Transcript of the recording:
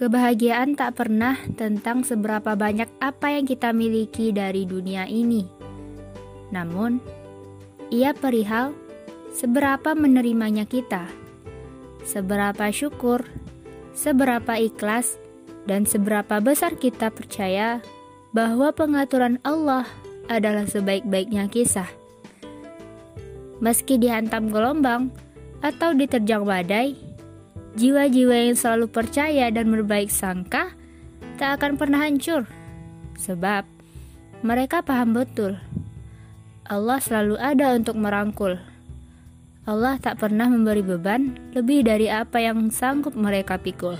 Kebahagiaan tak pernah tentang seberapa banyak apa yang kita miliki dari dunia ini. Namun, ia perihal seberapa menerimanya kita, seberapa syukur, seberapa ikhlas, dan seberapa besar kita percaya bahwa pengaturan Allah adalah sebaik-baiknya kisah. Meski dihantam gelombang atau diterjang badai, Jiwa-jiwa yang selalu percaya dan berbaik sangka tak akan pernah hancur, sebab mereka paham betul Allah selalu ada untuk merangkul. Allah tak pernah memberi beban lebih dari apa yang sanggup mereka pikul.